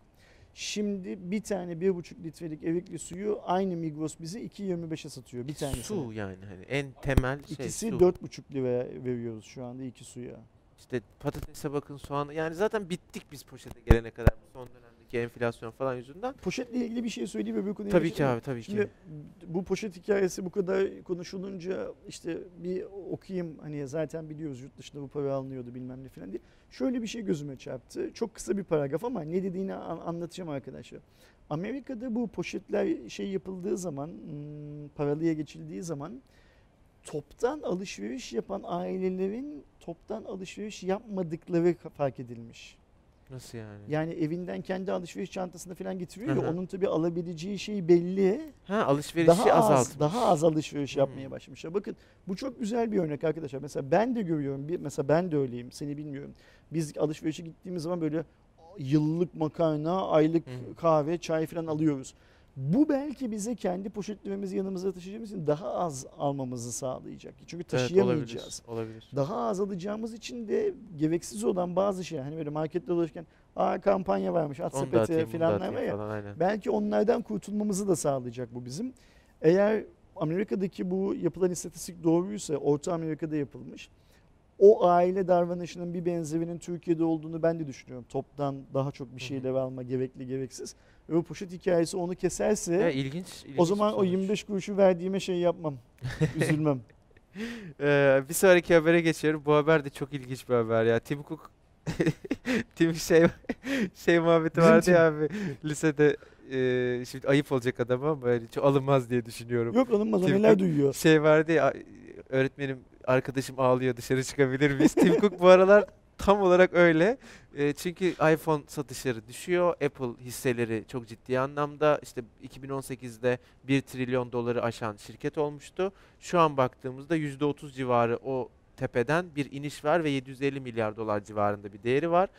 Şimdi bir tane 1.5 litrelik Erikli suyu aynı Migros bize 2.25'e satıyor bir tanesini. Su yani hani en temel şey İkisi su. 4,5 lira veriyoruz şu anda iki suya. İşte patatese bakın soğan yani zaten bittik biz poşete gelene kadar bu son dönemdeki ki enflasyon falan yüzünden. Poşetle ilgili bir şey söyleyeyim öbür konuya Tabii ki abi tabii Şimdi ki. bu poşet hikayesi bu kadar konuşulunca işte bir okuyayım hani zaten biliyoruz yurt dışında bu para alınıyordu bilmem ne falan diye. Şöyle bir şey gözüme çarptı. Çok kısa bir paragraf ama ne dediğini an- anlatacağım arkadaşlar. Amerika'da bu poşetler şey yapıldığı zaman hmm, paralıya geçildiği zaman toptan alışveriş yapan ailelerin toptan alışveriş yapmadıkları fark edilmiş. Nasıl yani? Yani evinden kendi alışveriş çantasını falan getiriyor Hı ya hı. onun tabii alabileceği şey belli. Ha alışverişi Daha az, azaltmış. daha az alışveriş yapmaya Hmm. başlamışlar. Bakın bu çok güzel bir örnek arkadaşlar. Mesela ben de görüyorum. Bir, mesela ben de öyleyim. Seni bilmiyorum. Biz alışverişe gittiğimiz zaman böyle yıllık makarna, aylık Hı. kahve, çay falan alıyoruz. Bu belki bize kendi poşetlerimizi yanımıza taşıyacağımız için daha az almamızı sağlayacak. Çünkü Evet, taşıyamayacağız. olabilir. olabilir. daha az alacağımız için de gereksiz olan bazı şeyler hani böyle markette dolaşırken aa kampanya varmış at sepeti filanlar var ya falan aynen. belki onlardan kurtulmamızı da sağlayacak bu bizim. Eğer Amerika'daki bu yapılan istatistik doğruysa Orta Amerika'da yapılmış o aile davranışının bir benzerinin Türkiye'de olduğunu ben de düşünüyorum. Toptan daha çok bir şeyler alma gerekli gereksiz. Ve o poşet hikayesi onu keserse Ya, ilginç, ilginç o zaman o sonuç. 25 kuruşu verdiğime şey yapmam. Üzülmem. Ee, bir sonraki habere geçiyorum. Bu haber de çok ilginç bir haber ya. Tim Cook Tim şey şey muhabbeti vardı ya abi lisede e, şimdi ayıp olacak adama ama böyle çok alınmaz diye düşünüyorum. Yok alınmaz Tim neler duyuyor. Şey vardı ya öğretmenim arkadaşım ağlıyor dışarı çıkabilir miyiz? Tim Cook bu aralar tam olarak öyle. E, çünkü iPhone satışları düşüyor. Apple hisseleri çok ciddi anlamda işte 2018'de 1 trilyon doları aşan şirket olmuştu. Şu an baktığımızda %30 civarı o tepeden bir iniş var ve 750 milyar dolar civarında bir değeri var.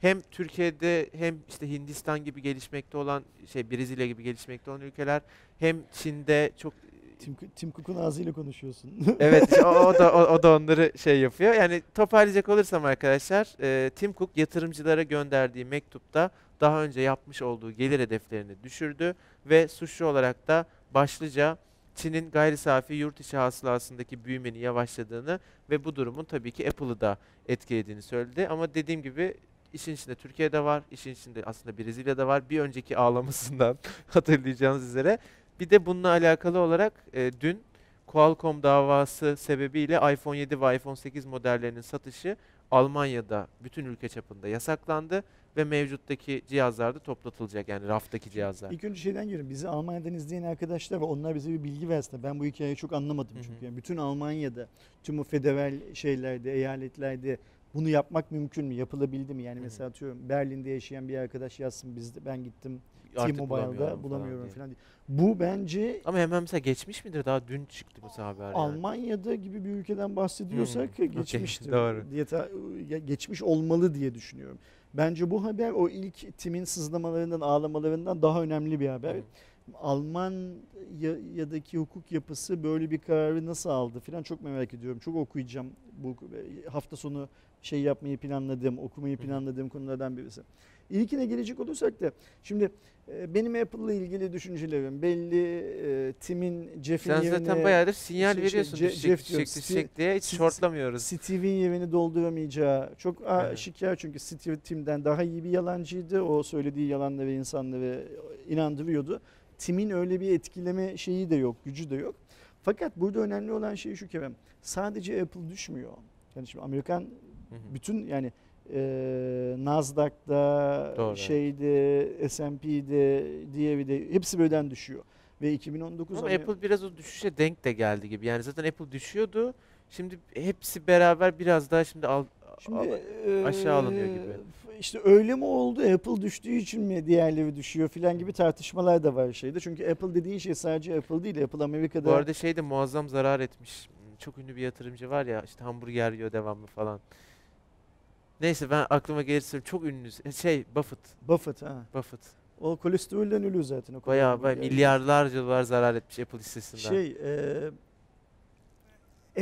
Hem Türkiye'de hem işte Hindistan gibi gelişmekte olan şey Brezilya gibi gelişmekte olan ülkeler hem Çin'de çok Tim, Tim Cook'un ağzıyla konuşuyorsun. Evet o, o da o, o da onları şey yapıyor. Yani toparlayacak olursam arkadaşlar e, Tim Cook yatırımcılara gönderdiği mektupta daha önce yapmış olduğu gelir hedeflerini düşürdü ve suçlu olarak da başlıca Çin'in gayri safi yurt içi hasılasındaki büyümenin yavaşladığını ve bu durumun tabii ki Apple'ı da etkilediğini söyledi. Ama dediğim gibi işin içinde Türkiye'de var, işin içinde aslında Brezilya'da var. Bir önceki ağlamasından hatırlayacağınız üzere. Bir de bununla alakalı olarak e, dün Qualcomm davası sebebiyle iPhone 7 ve iPhone 8 modellerinin satışı Almanya'da bütün ülke çapında yasaklandı ve mevcuttaki cihazlarda toplatılacak yani raftaki cihazlar. İlk önce şeyden görüyorum. Bizi Almanya'dan izleyen arkadaşlar var. Onlar bize bir bilgi versin. Ben bu hikayeyi çok anlamadım Hı hı. çünkü. Yani bütün Almanya'da, tüm o federal şeylerde, eyaletlerde bunu yapmak mümkün mü? Yapılabildi mi? Yani Hı hı. mesela atıyorum Berlin'de yaşayan bir arkadaş yazsın bizde. Ben gittim T-Mobile'da bulamıyorum falan diye. Bu bence Ama hemen mesela geçmiş midir? Daha dün çıktı mesela haber yani. Almanya'da gibi bir ülkeden bahsediyorsak Hmm, geçmiştir. doğru. Diye ta- geçmiş olmalı diye düşünüyorum. Bence bu haber o ilk timin sızlamalarından, ağlamalarından daha önemli bir haber. Hı. Almanya'daki hukuk yapısı böyle bir kararı nasıl aldı filan çok merak ediyorum. Çok okuyacağım. Bu hafta sonu şey yapmayı planladığım, okumayı planladığım konulardan birisi. İlkine gelecek olursak da şimdi e, benim Apple'la ilgili düşüncelerim belli. E, Tim'in Jeff'in Sen yerine zaten bayağıdır sinyal şey- şey, veriyorsun. Je- düşecek, Jeff düşecek, düşecek diye hiç shortlamıyoruz. Steve'in yerini dolduramayacağı çok Evet. şikayet çünkü Steve Tim'den daha iyi bir yalancıydı. O söylediği yalanları insanları inandırıyordu. Tim'in öyle bir etkileme şeyi de yok, gücü de yok. Fakat burada önemli olan şey şu Kerem. Sadece Apple düşmüyor. Yani şimdi Amerikan Hı hı. bütün yani e, Nasdaq'da, Doğru. şeyde, S&P'de, de hepsi birden düşüyor. Ve 2019 Ama Apple biraz o düşüşe denk de geldi gibi. Yani zaten Apple düşüyordu. Şimdi hepsi beraber biraz daha şimdi al, Şimdi al- aşağı alınıyor gibi. İşte öyle mi oldu? Apple düştüğü için mi diğerleri düşüyor filan gibi tartışmalar da var şeyde. Çünkü Apple dediğin şey sadece Apple değil. Apple Amerika'da Bu arada şey de muazzam zarar etmiş. Çok ünlü bir yatırımcı var ya işte hamburger yiyor devamlı falan. Neyse ben aklıma gelirse çok ünlü şey Buffett. Buffett ha. Buffett. O kolesterolden ölüyor zaten. O Bayağı bayağı milyarlarca dolar zarar etmiş Apple hissesinden. Şey, eee,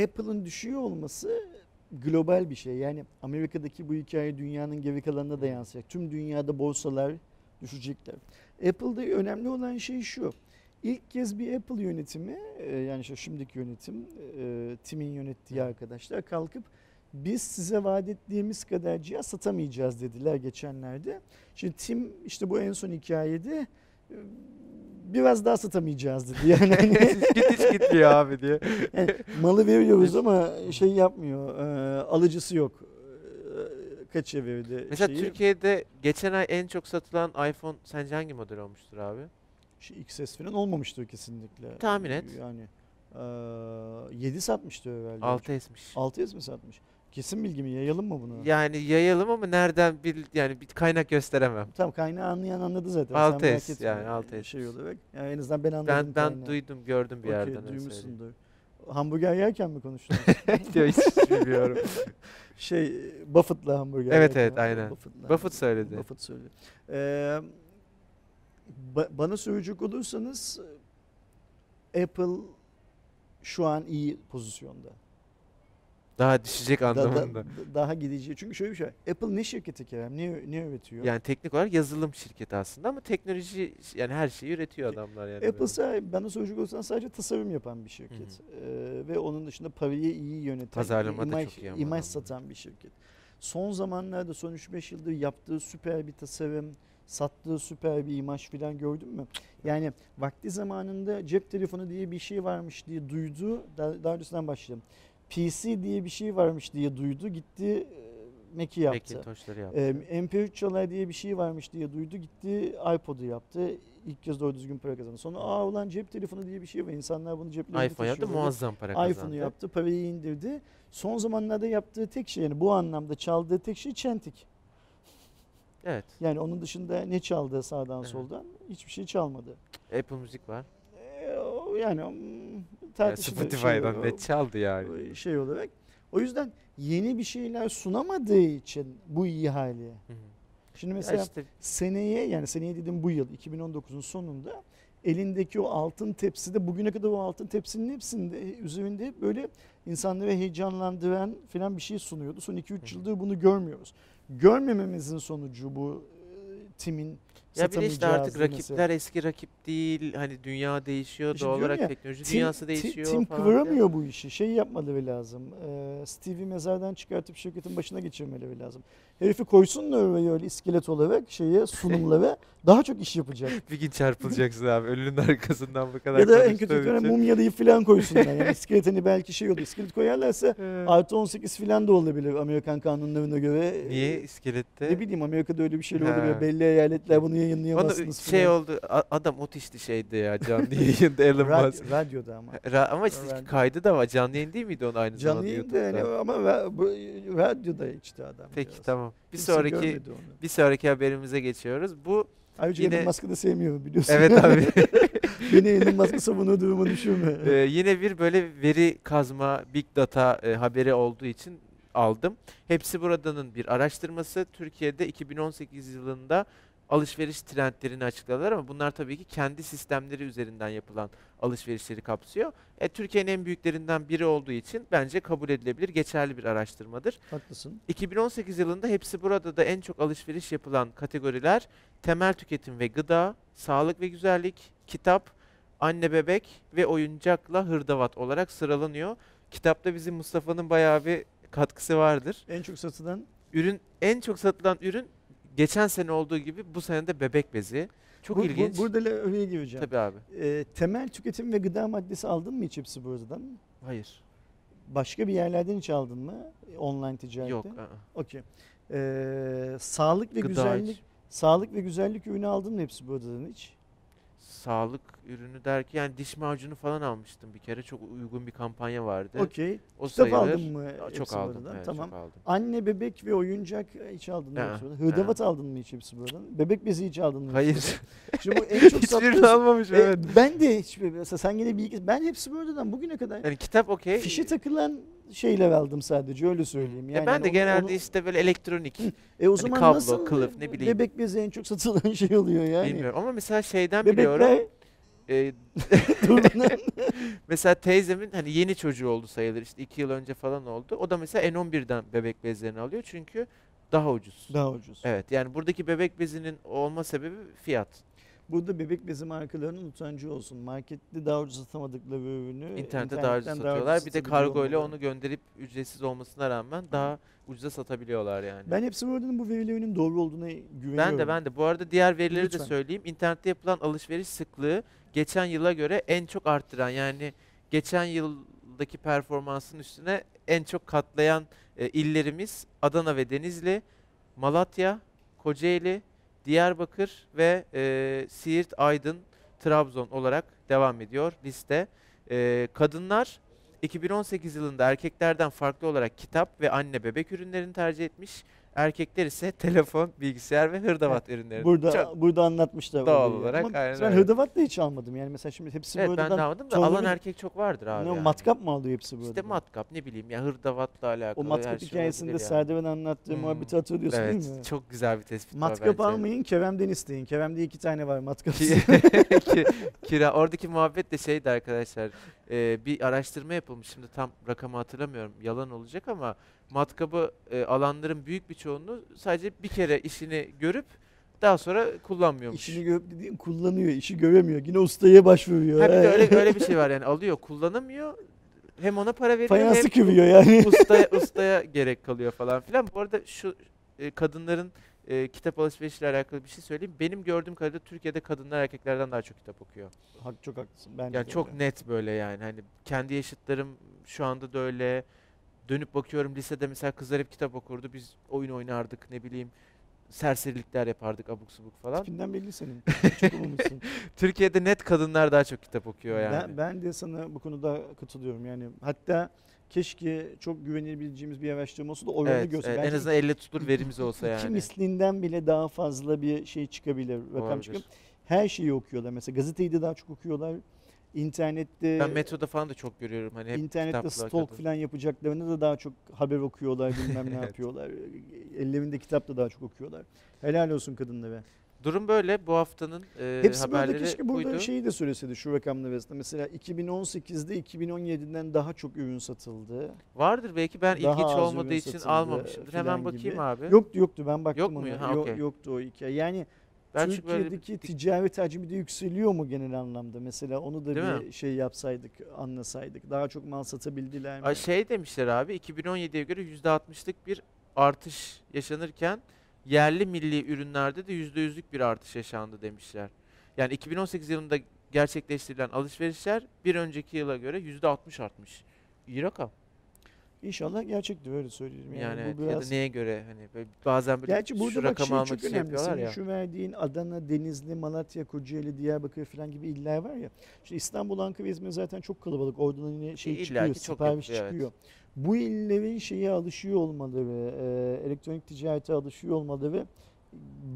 Apple'ın düşüyor olması global bir şey. Yani Amerika'daki bu hikaye dünyanın geri kalanına da yansıyacak. Tüm dünyada borsalar düşecekler. Apple'da önemli olan şey şu. İlk kez bir Apple yönetimi, e, yani işte şimdiki yönetim, e, Tim'in yönettiği arkadaşlar kalkıp Biz size vaat ettiğimiz kadar cihaz satamayacağız dediler geçenlerde. Şimdi Tim işte bu en son hikayede e, biraz daha satamayacağız dedi. Yani hani Git hiç gitmiyor abi diye. yani malı veriyoruz ama şey yapmıyor. e, alıcısı yok. E, kaça verdi Mesela şeyi? Türkiye'de geçen ay en çok satılan iPhone sence hangi model olmuştur abi? Şey, XS falan olmamıştır kesinlikle. Tahmin et. Yani e, 7 satmıştı herhalde. 6S'miş. 6'ya mı satmış? Kesin bilgi mi? Yayalım mı bunu? Yani yayalım ama nereden bil yani bir kaynak gösteremem. Tam kaynağı anlayan anladı zaten. 6S Sen merak etme. yani 6S. Şey olarak. Yani en azından ben anladım Ben ben kaynağı. duydum gördüm bir Okey, yerden. öyle söyleyeyim. duymuşsundur. Hamburger yerken mi konuştun? Diyor hiç bilmiyorum. şey Buffett'la hamburger Evet, yerken. evet, aynen. Buffett'la. Buffett söyledi. Buffett söyledi. Ee, ba- bana söyleyecek olursanız Apple şu an iyi pozisyonda. Daha düşecek Da- da- anlamında. daha gidici. Çünkü şöyle bir şey. var. Apple ne şirketi Kerem? Ne, ne üretiyor? Yani teknik olarak yazılım şirketi aslında ama teknoloji yani her şeyi üretiyor adamlar yani. Apple böyle. sadece, bana söyleyecek olursan sadece tasarım yapan bir şirket. Ee, ve onun dışında parayı iyi yöneten, Pazarlama da imaj, çok iyi ama imaj adamlar. satan bir şirket. Son zamanlarda son 3-5 yıldır yaptığı süper bir tasarım, sattığı süper bir imaj falan gördün mü? Yani vakti zamanında cep telefonu diye bir şey varmış diye duydu. Daha, daha öncesinden başlayalım. PC diye bir şey varmış diye duydu. Gitti e, Mac'i yaptı. Macintosh'ları yaptı. Ee, MP3 çalar diye bir şey varmış diye duydu. Gitti iPod'u yaptı. İlk kez doğru düzgün para kazandı. Sonra aa ulan cep telefonu diye bir şey var. İnsanlar bunu ceplerinde iPhone yaptı muazzam para kazandı. iPhone'u yaptı. Parayı indirdi. Son zamanlarda yaptığı tek şey yani bu anlamda çaldığı tek şey çentik. Evet. Yani onun dışında ne çaldı sağdan Evet. soldan hiçbir şey çalmadı. Apple Müzik var. Ee, Yani tartışılır şey Spotify'dan o- ne çaldı yani. şey olarak. O yüzden yeni bir şeyler sunamadığı için bu iyi hali. Hı hı. Şimdi Ya mesela işte seneye yani seneye dedim bu yıl 2019'un sonunda elindeki o altın tepside bugüne kadar o altın tepsinin hepsinde üzerinde böyle insanları heyecanlandıran falan bir şey sunuyordu. Son 2-3 Hı hı. yıldır bunu görmüyoruz. Görmememizin sonucu bu e, timin ya bir de işte artık satamayacağı rakipler eski rakip değil. Hani dünya değişiyor İşte doğal olarak ya, teknoloji Tim- dünyası değişiyor Tim falan. kıvıramıyor bu işi. Şey yapmaları lazım. Ee, Steve'i mezardan çıkartıp şirketin başına geçirmeleri lazım. Herifi koysunlar oraya öyle iskelet olarak şeye sunumlara daha çok iş yapacak. Bir gün çarpılacaksın abi. Ölünün arkasından bu kadar ya da en kötü ihtimalle için. mumyalıyı falan koysunlar. Yani iskelet hani belki şey olur. İskelet koyarlarsa artı 18 falan da olabilir Amerikan kanunlarına göre. Niye iskelette? Ne bileyim Amerika'da öyle bir şey oluyor. Belli eyaletler bunu Onu yayınlayamazsınız şey falan. oldu. Adam otişti şeydi ya canlı yayında Elon Musk. radyoda ama. Ra- ama işte kaydı da var. Canlı yayın değil miydi onun aynı Canlı zamanda yayında YouTube'da? ama ra- bu- radyoda içti adam. Peki biraz. tamam. Bir Kimse sonraki onu. bir sonraki haberimize geçiyoruz. Bu Ayrıca Yine- Elon Musk'ı da sevmiyorum biliyorsun. evet abi. Beni Elon Musk'ı savunuyor duruma düşürme. Ee, yine bir böyle veri kazma, big data e, haberi olduğu için aldım. Hepsi buradanın bir araştırması. Türkiye'de 2018 yılında alışveriş trendlerini açıkladılar ama bunlar tabii ki kendi sistemleri üzerinden yapılan alışverişleri kapsıyor. E, Türkiye'nin en büyüklerinden biri olduğu için bence kabul edilebilir, geçerli bir araştırmadır. Haklısın. 2018 yılında hepsi burada da en çok alışveriş yapılan kategoriler temel tüketim ve gıda, sağlık ve güzellik, kitap, anne bebek ve oyuncakla hırdavat olarak sıralanıyor. Kitapta bizim Mustafa'nın bayağı bir katkısı vardır. En çok satılan Ürün en çok satılan ürün geçen sene olduğu gibi bu sene de bebek bezi. Çok bu, bu- ilginç. burada le- oraya gireceğim. Tabii abi. Ee, temel tüketim ve gıda maddesi aldın mı hiç hepsi buradan? Hayır. Başka bir yerlerden hiç aldın mı? Online ticarette. Yok. ı-ı. Okey. Ee, sağlık ve Gıda güzellik hiç. sağlık ve güzellik ürünü aldın mı hepsi buradan hiç? Sağlık ürünü derken yani diş macunu falan almıştım bir kere. Çok uygun bir kampanya vardı. Okey. O Kitap sayılır. aldın mı? Hepsi Çok aldım. buradan? Evet, tamam. çok aldım. Anne, bebek ve oyuncak hiç aldın mı hepsi buradan? Hırdavat aldın mı hiç hepsi buradan? Bebek bezi hiç aldın mı? hepsi Hayır. buradan? Şimdi bu en çok Hiçbirini sattığın almamışım E, evet. ben de hiçbir mesela sen yine bir ben hepsi buradan bugüne kadar Yani kitap okey. fişi takılan şeyler aldım sadece öyle söyleyeyim. E Yani ben de onu- genelde onu- işte böyle elektronik e o hani zaman kablo, nasıl kılıf, ne bileyim. bebek bezi en çok satılan şey oluyor yani. bilmiyorum ama mesela şeyden biliyorum. Bebekler e, durmadan mesela teyzemin hani yeni çocuğu oldu sayılır işte iki yıl önce falan oldu. O da mesela N11'den bebek bezlerini alıyor çünkü daha ucuz. daha ucuz. Evet yani buradaki bebek bezinin olma sebebi fiyat. Burada bebek bezi markalarının utancı olsun. Markette daha ucuz satamadıkları ürünü İnternette daha ucuz internetten ucuz satıyorlar. Bir de kargo ile onu gönderip ücretsiz olmasına rağmen daha ucuza satabiliyorlar yani. Ben hepsi buradanın bu verilerinin doğru olduğuna güveniyorum. Ben de ben de. Bu arada diğer verileri Lütfen. de söyleyeyim. İnternette yapılan alışveriş sıklığı geçen yıla göre en çok arttıran yani geçen yıldaki performansın üstüne en çok katlayan e, illerimiz Adana ve Denizli, Malatya, Kocaeli, Diyarbakır ve e, Siirt, Aydın, Trabzon olarak devam ediyor liste. E, kadınlar 2018 yılında erkeklerden farklı olarak kitap ve anne bebek ürünlerini tercih etmiş. Erkekler ise telefon, bilgisayar ve hırdavat ürünlerini. Burada Çok- burada anlatmışlar. Doğal olayı. olarak, Ama aynen ben öyle. hırdavat da hiç almadım. Yani mesela şimdi hepsi evet ben buradan de almadım da alan bir- erkek çok vardır abi. ne yani. matkap mı alıyor hepsi burada? İşte matkap ne bileyim ya hırdavatla alakalı o matkap şey hikayesinde yani. Serdar'ın anlattığı Hmm. muhabbeti hatırlıyorsun Evet değil mi? çok güzel bir tespit Matkap almayın, Kerem'den isteyin. Kerem'de iki tane var matkap. Ki- ki- kira oradaki muhabbet de şeydi arkadaşlar. e, bir araştırma yapılmış. Şimdi tam rakamı hatırlamıyorum. Yalan olacak ama matkabı e, alanların büyük bir çoğunluğu sadece bir kere işini görüp daha sonra kullanmıyormuş. İşini görüp dediğim kullanıyor, işi göremiyor. Yine ustaya başvuruyor. Ha bir de öyle öyle bir şey var yani alıyor, kullanamıyor. Hem ona para veriyor Fayansı hem kıvıyor yani. ustaya ustaya gerek kalıyor falan filan. Bu arada şu e, kadınların e, kitap alışverişiyle alakalı bir şey söyleyeyim. Benim gördüğüm kadarıyla Türkiye'de kadınlar erkeklerden daha çok kitap okuyor. Hak çok haklısın. Bence Yani çok öyle. net böyle yani. Hani kendi yaşıtlarım şu anda da öyle. Dönüp bakıyorum lisede mesela kızlar hep kitap okurdu. Biz oyun oynardık ne bileyim serserilikler yapardık abuk subuk falan. Tipinden belli senin. çok olmuşsun. Türkiye'de net kadınlar daha çok kitap okuyor yani. ben, ben de sana bu konuda katılıyorum. Yani hatta keşke çok güvenebileceğimiz bir araştırma olsa da oranı evet, görse. evet, en azından elle tutulur verimiz olsa İki yani. mislinden bile daha fazla bir şey çıkabilir, rakam Olabilir. çıkabilir. Her şeyi okuyorlar. Mesela gazeteyi de daha çok okuyorlar. İnternette Ben metroda falan da çok görüyorum hani hep internette kitapla stalk kadın. falan yapacaklarını da daha çok haber okuyorlar, bilmem ne Evet. yapıyorlar. Ellerinde kitap da daha çok okuyorlar. Helal olsun kadınlara. Durum böyle. Bu haftanın e, Hepsi burada haberleri keşke burada buydu. şeyi de söyleseydi şu rakamlar arasında. Mesela 2018'de 2017'den daha çok ürün satıldı. Vardır belki ben Daha ilginç az olmadığı ürün için satıldı almamışımdır. filan Hemen gibi. bakayım abi. Yoktu yoktu ben baktım Yok mu? ona. Ha, Yo- okey. yoktu o hikaye. Yani Çünkü böyle bir- Türkiye'deki ticaret hacmi de yükseliyor mu genel anlamda? Mesela onu da Değil bir mi? şey yapsaydık, anlasaydık. Daha çok mal satabildiler mi? Ay, Şey demişler abi 2017'ye göre %60'lık bir artış yaşanırken yerli milli ürünlerde de %100'lük bir artış yaşandı demişler. Yani 2018 yılında gerçekleştirilen alışverişler bir önceki yıla göre %60 artmış. İyi rakam. İnşallah gerçektir öyle söyleyelim. Yani, Yani, evet, bu ya da biraz neye göre hani böyle bazen böyle Gerçi burada şu bak rakamı şey almak çok önemli. Senin ya. şu verdiğin Adana, Denizli, Malatya, Kocaeli, Diyarbakır falan gibi iller var ya. İşte İstanbul, Ankara, İzmir zaten çok kalabalık. Oradan yine şey İlla çıkıyor, sipariş yapılıyor, evet. çıkıyor. Bu illerin şeye alışıyor olmaları, e, elektronik ticarete alışıyor olmaları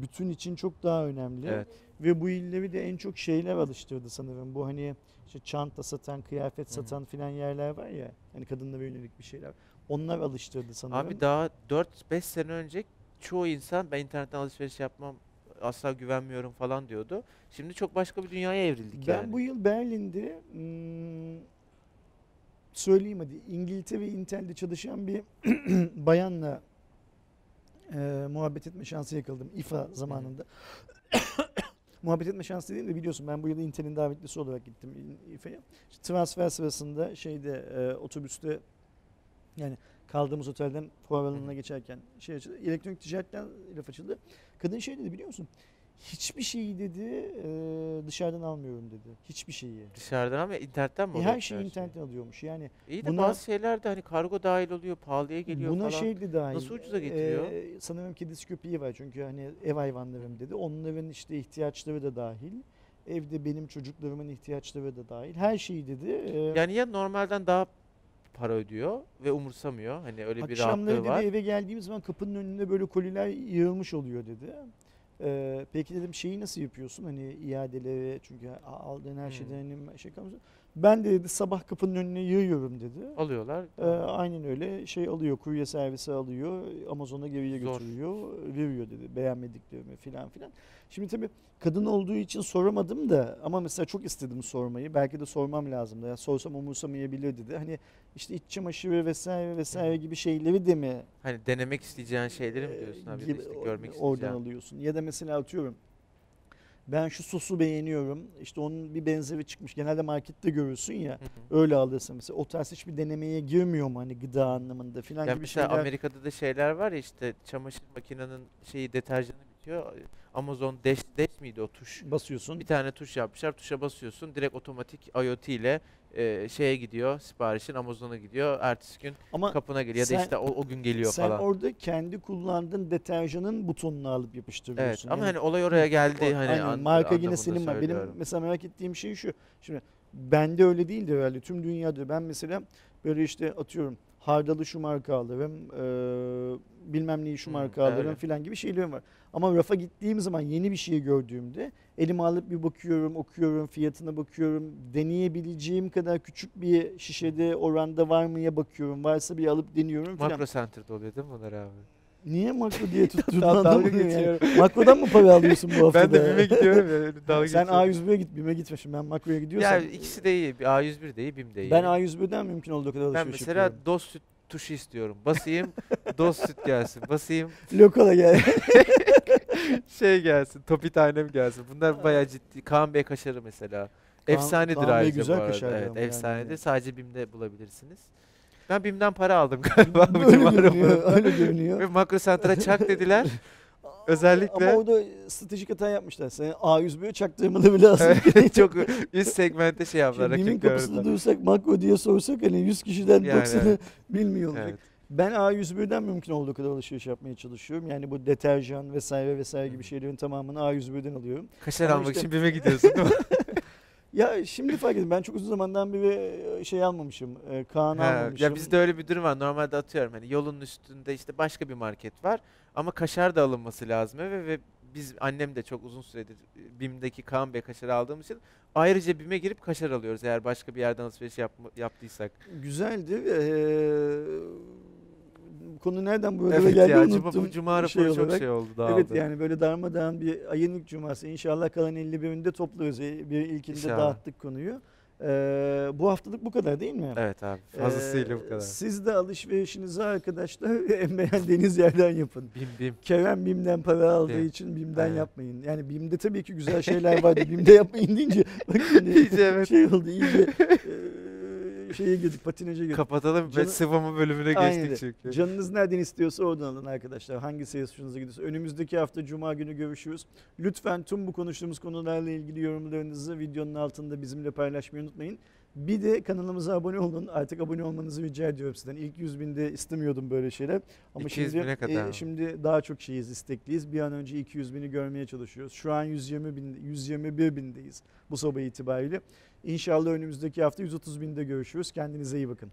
bütün için çok daha önemli. Evet. Ve bu illeri de en çok şeyler alıştırdı sanırım. Bu hani işte çanta satan, kıyafet satan filan yerler var ya. Hani kadınlara yönelik bir şeyler. Onlar alıştırdı sanırım. Abi daha 4-5 sene önce çoğu insan ben internetten alışveriş yapmam asla güvenmiyorum falan diyordu. Şimdi çok başka bir dünyaya evrildik Ben yani. bu yıl Berlin'de hmm, söyleyeyim hadi İngiltere ve Intel'de çalışan bir bayanla e, muhabbet etme şansı yakaladım İFA zamanında. Muhabbet etme şansı dediğim de biliyorsun ben bu yıl Intel'in davetlisi olarak gittim İ- İFA'ya. İşte transfer sırasında şeyde e, otobüste yani kaldığımız otelden fuar alanına geçerken şey açıldı. Elektronik ticaretten laf açıldı. Kadın şey dedi biliyor musun? Hiçbir şeyi dedi e, dışarıdan almıyorum dedi. Hiçbir şeyi. Dışarıdan ama internetten mi E, oluyor her şeyi şey? internetten alıyormuş. Yani İyi de Buna- bazı şeyler de hani kargo dahil oluyor, pahalıya geliyor buna falan. şey de dahil. Nasıl ucuza getiriyor? e, sanırım kedisi köpeği var çünkü hani ev hayvanlarım dedi. Onların işte ihtiyaçları da dahil. Evde benim çocuklarımın ihtiyaçları da dahil. Her şeyi dedi. E, Yani ya normalden daha para ödüyor ve umursamıyor. Hani öyle bir Akşamları rahatlığı dedi var. eve geldiğim zaman kapının önünde böyle koliler yığılmış oluyor dedi. Ee, peki dedim şeyi nasıl yapıyorsun hani iadeleri çünkü aldığın her Hmm. şeyden hani şey kalmış. Ben de dedi sabah kapının önüne yığıyorum dedi. Alıyorlar. Ee, aynen öyle şey alıyor kurye servisi alıyor Amazon'a geriye Zor. götürüyor veriyor dedi beğenmediklerimi filan filan. Şimdi tabii kadın olduğu için soramadım da ama mesela çok istedim sormayı belki de sormam lazımdı ya sorsam umursamayabilir dedi. Hani işte iç çamaşırı vesaire vesaire gibi şeyleri de mi Hani denemek isteyeceğin şeyleri mi e, diyorsun abi? Gibi işte görmek oradan isteyeceğin. alıyorsun ya da mesela atıyorum ben şu sosu beğeniyorum. İşte onun bir benzeri çıkmış. Genelde markette görürsün ya. Hı hı. Öyle alırsın mesela. O tarz hiçbir denemeye girmiyor mu hani gıda anlamında filan Ya gibi mesela şeyler. Amerika'da da şeyler var ya işte çamaşır makinenin şeyi deterjanı bitiyor. Amazon Dash, Dash miydi o tuş? basıyorsun. Bir tane tuş yapmışlar. Tuşa basıyorsun. Direkt otomatik IoT ile e, şeye gidiyor. Siparişin Amazon'a gidiyor. Ertesi gün Ama kapına geliyor. sen- ya da işte o, o gün geliyor sen falan. orada kendi kullandığın deterjanın butonunu alıp yapıştırıyorsun. Evet ama Yani hani olay oraya geldi o- hani aynen, an- marka yine senin var. Benim mesela merak ettiğim şey şu. Şimdi bende öyle değildi herhalde. Tüm dünyada ben mesela böyle işte atıyorum hardalı şu marka alırım, eee, bilmem neyi şu marka alırım öyle. filan gibi şeylerim var. Ama rafa gittiğim zaman yeni bir şey gördüğümde elime alıp bir bakıyorum, okuyorum, fiyatına bakıyorum. Deneyebileceğim kadar küçük bir şişede oranda var mıya bakıyorum. Varsa bir alıp deniyorum filan. Makro Center'da oluyor değil mi bunlar abi? Niye makro diye tuttuğunu Dalga anlamıyorum yani. geçiyorum. Makrodan mı para alıyorsun bu hafta Ben de da? BİM'e gidiyorum ya. Dalga Sen geçiyorum. A101'e git, BİM'e gitme. Şimdi ben makroya gidiyorsam. Ya ikisi de iyi. Bir A101 de iyi, BİM de iyi. Ben A101'den mümkün olduğu kadar Ben alışveriş mesela yapıyorum. doz süt tuşu istiyorum. Basayım, doz süt gelsin. Basayım, Lokal'a gel. şey gelsin, topi tanem gelsin. Bunlar bayağı ciddi. Kaan Bey kaşarı mesela. Kaan- Efsanedir Kaan ayrıca güzel bu arada. Evet, yani. efsanedir. Sadece BİM'de bulabilirsiniz. Ben BİM'den para aldım galiba bu öyle görünüyor, öyle görünüyor. Ve Makro Center'a çak dediler. Özellikle- Ama orada stratejik hata yapmışlar. Sen A101'e çaktırmalı bile aslında. Evet, çok üst segmente şey yaptılar. Şimdi BİM'in kapısında dursak makro diye sorsak hani 100 kişiden Yani 90'ı evet. bilmiyor olacak. Evet. Ben A101'den mümkün olduğu kadar alışveriş yapmaya çalışıyorum. Yani bu deterjan vesaire vesaire gibi şeylerin tamamını A101'den alıyorum. Kaşar Ama almak işte- için BİM'e gidiyorsun değil mi? Ya şimdi fark ettim. Ben çok uzun zamandan beri e, şey almamışım. E, Kaan He, almamışım. ya bizde öyle bir durum var. Normalde atıyorum hani yolun üstünde işte başka bir market var ama kaşar da alınması lazım eve ve biz annem de çok uzun süredir e, BİM'deki Kaan Bey kaşarı aldığımız için ayrıca BİM'e girip kaşar alıyoruz eğer başka bir yerden alışveriş yapma- yaptıysak. Güzeldi. Ee, konu nereden buralara Evet geldi ya unuttum. bu cuma şey raporu çok olarak. şey oldu dağıldı. Evet yani böyle darmadağın bir ayın ilk cuması. İnşallah kalan 51'inde topluyoruz. E, Bir ilkinde İnşallah. dağıttık konuyu. Ee, bu haftalık bu kadar değil mi? Evet abi fazlasıyla Ee, bu kadar. Siz de alışverişinizi arkadaşlar en beğendiğiniz yerden yapın. BİM BİM. Kerem BİM'den para aldığı Evet. için BİM'den Aynen. yapmayın. Yani BİM'de tabii ki güzel şeyler vardı. BİM'de yapmayın deyince bak şimdi İyice evet. şey oldu iyice şeye girdik patinaja girdik. Kapatalım Canı- sıvama bölümüne Aynen geçtik çünkü. Canınız nereden istiyorsa oradan alın arkadaşlar. Hangi sayısı hoşunuza gidiyorsa. Önümüzdeki hafta Cuma günü görüşürüz. Lütfen tüm bu konuştuğumuz konularla ilgili yorumlarınızı videonun altında bizimle paylaşmayı unutmayın. Bir de kanalımıza abone olun. Artık abone olmanızı rica ediyorum sizden. İlk 100 binde istemiyordum böyle şeyler. Ama 200 şimdi, bine kadar mı? şimdi daha çok şeyiz, istekliyiz. Bir an önce 200 bini görmeye çalışıyoruz. Şu an 120 bin, 121 bindeyiz bu sabah itibariyle. İnşallah önümüzdeki hafta 130 binde görüşürüz. Kendinize iyi bakın.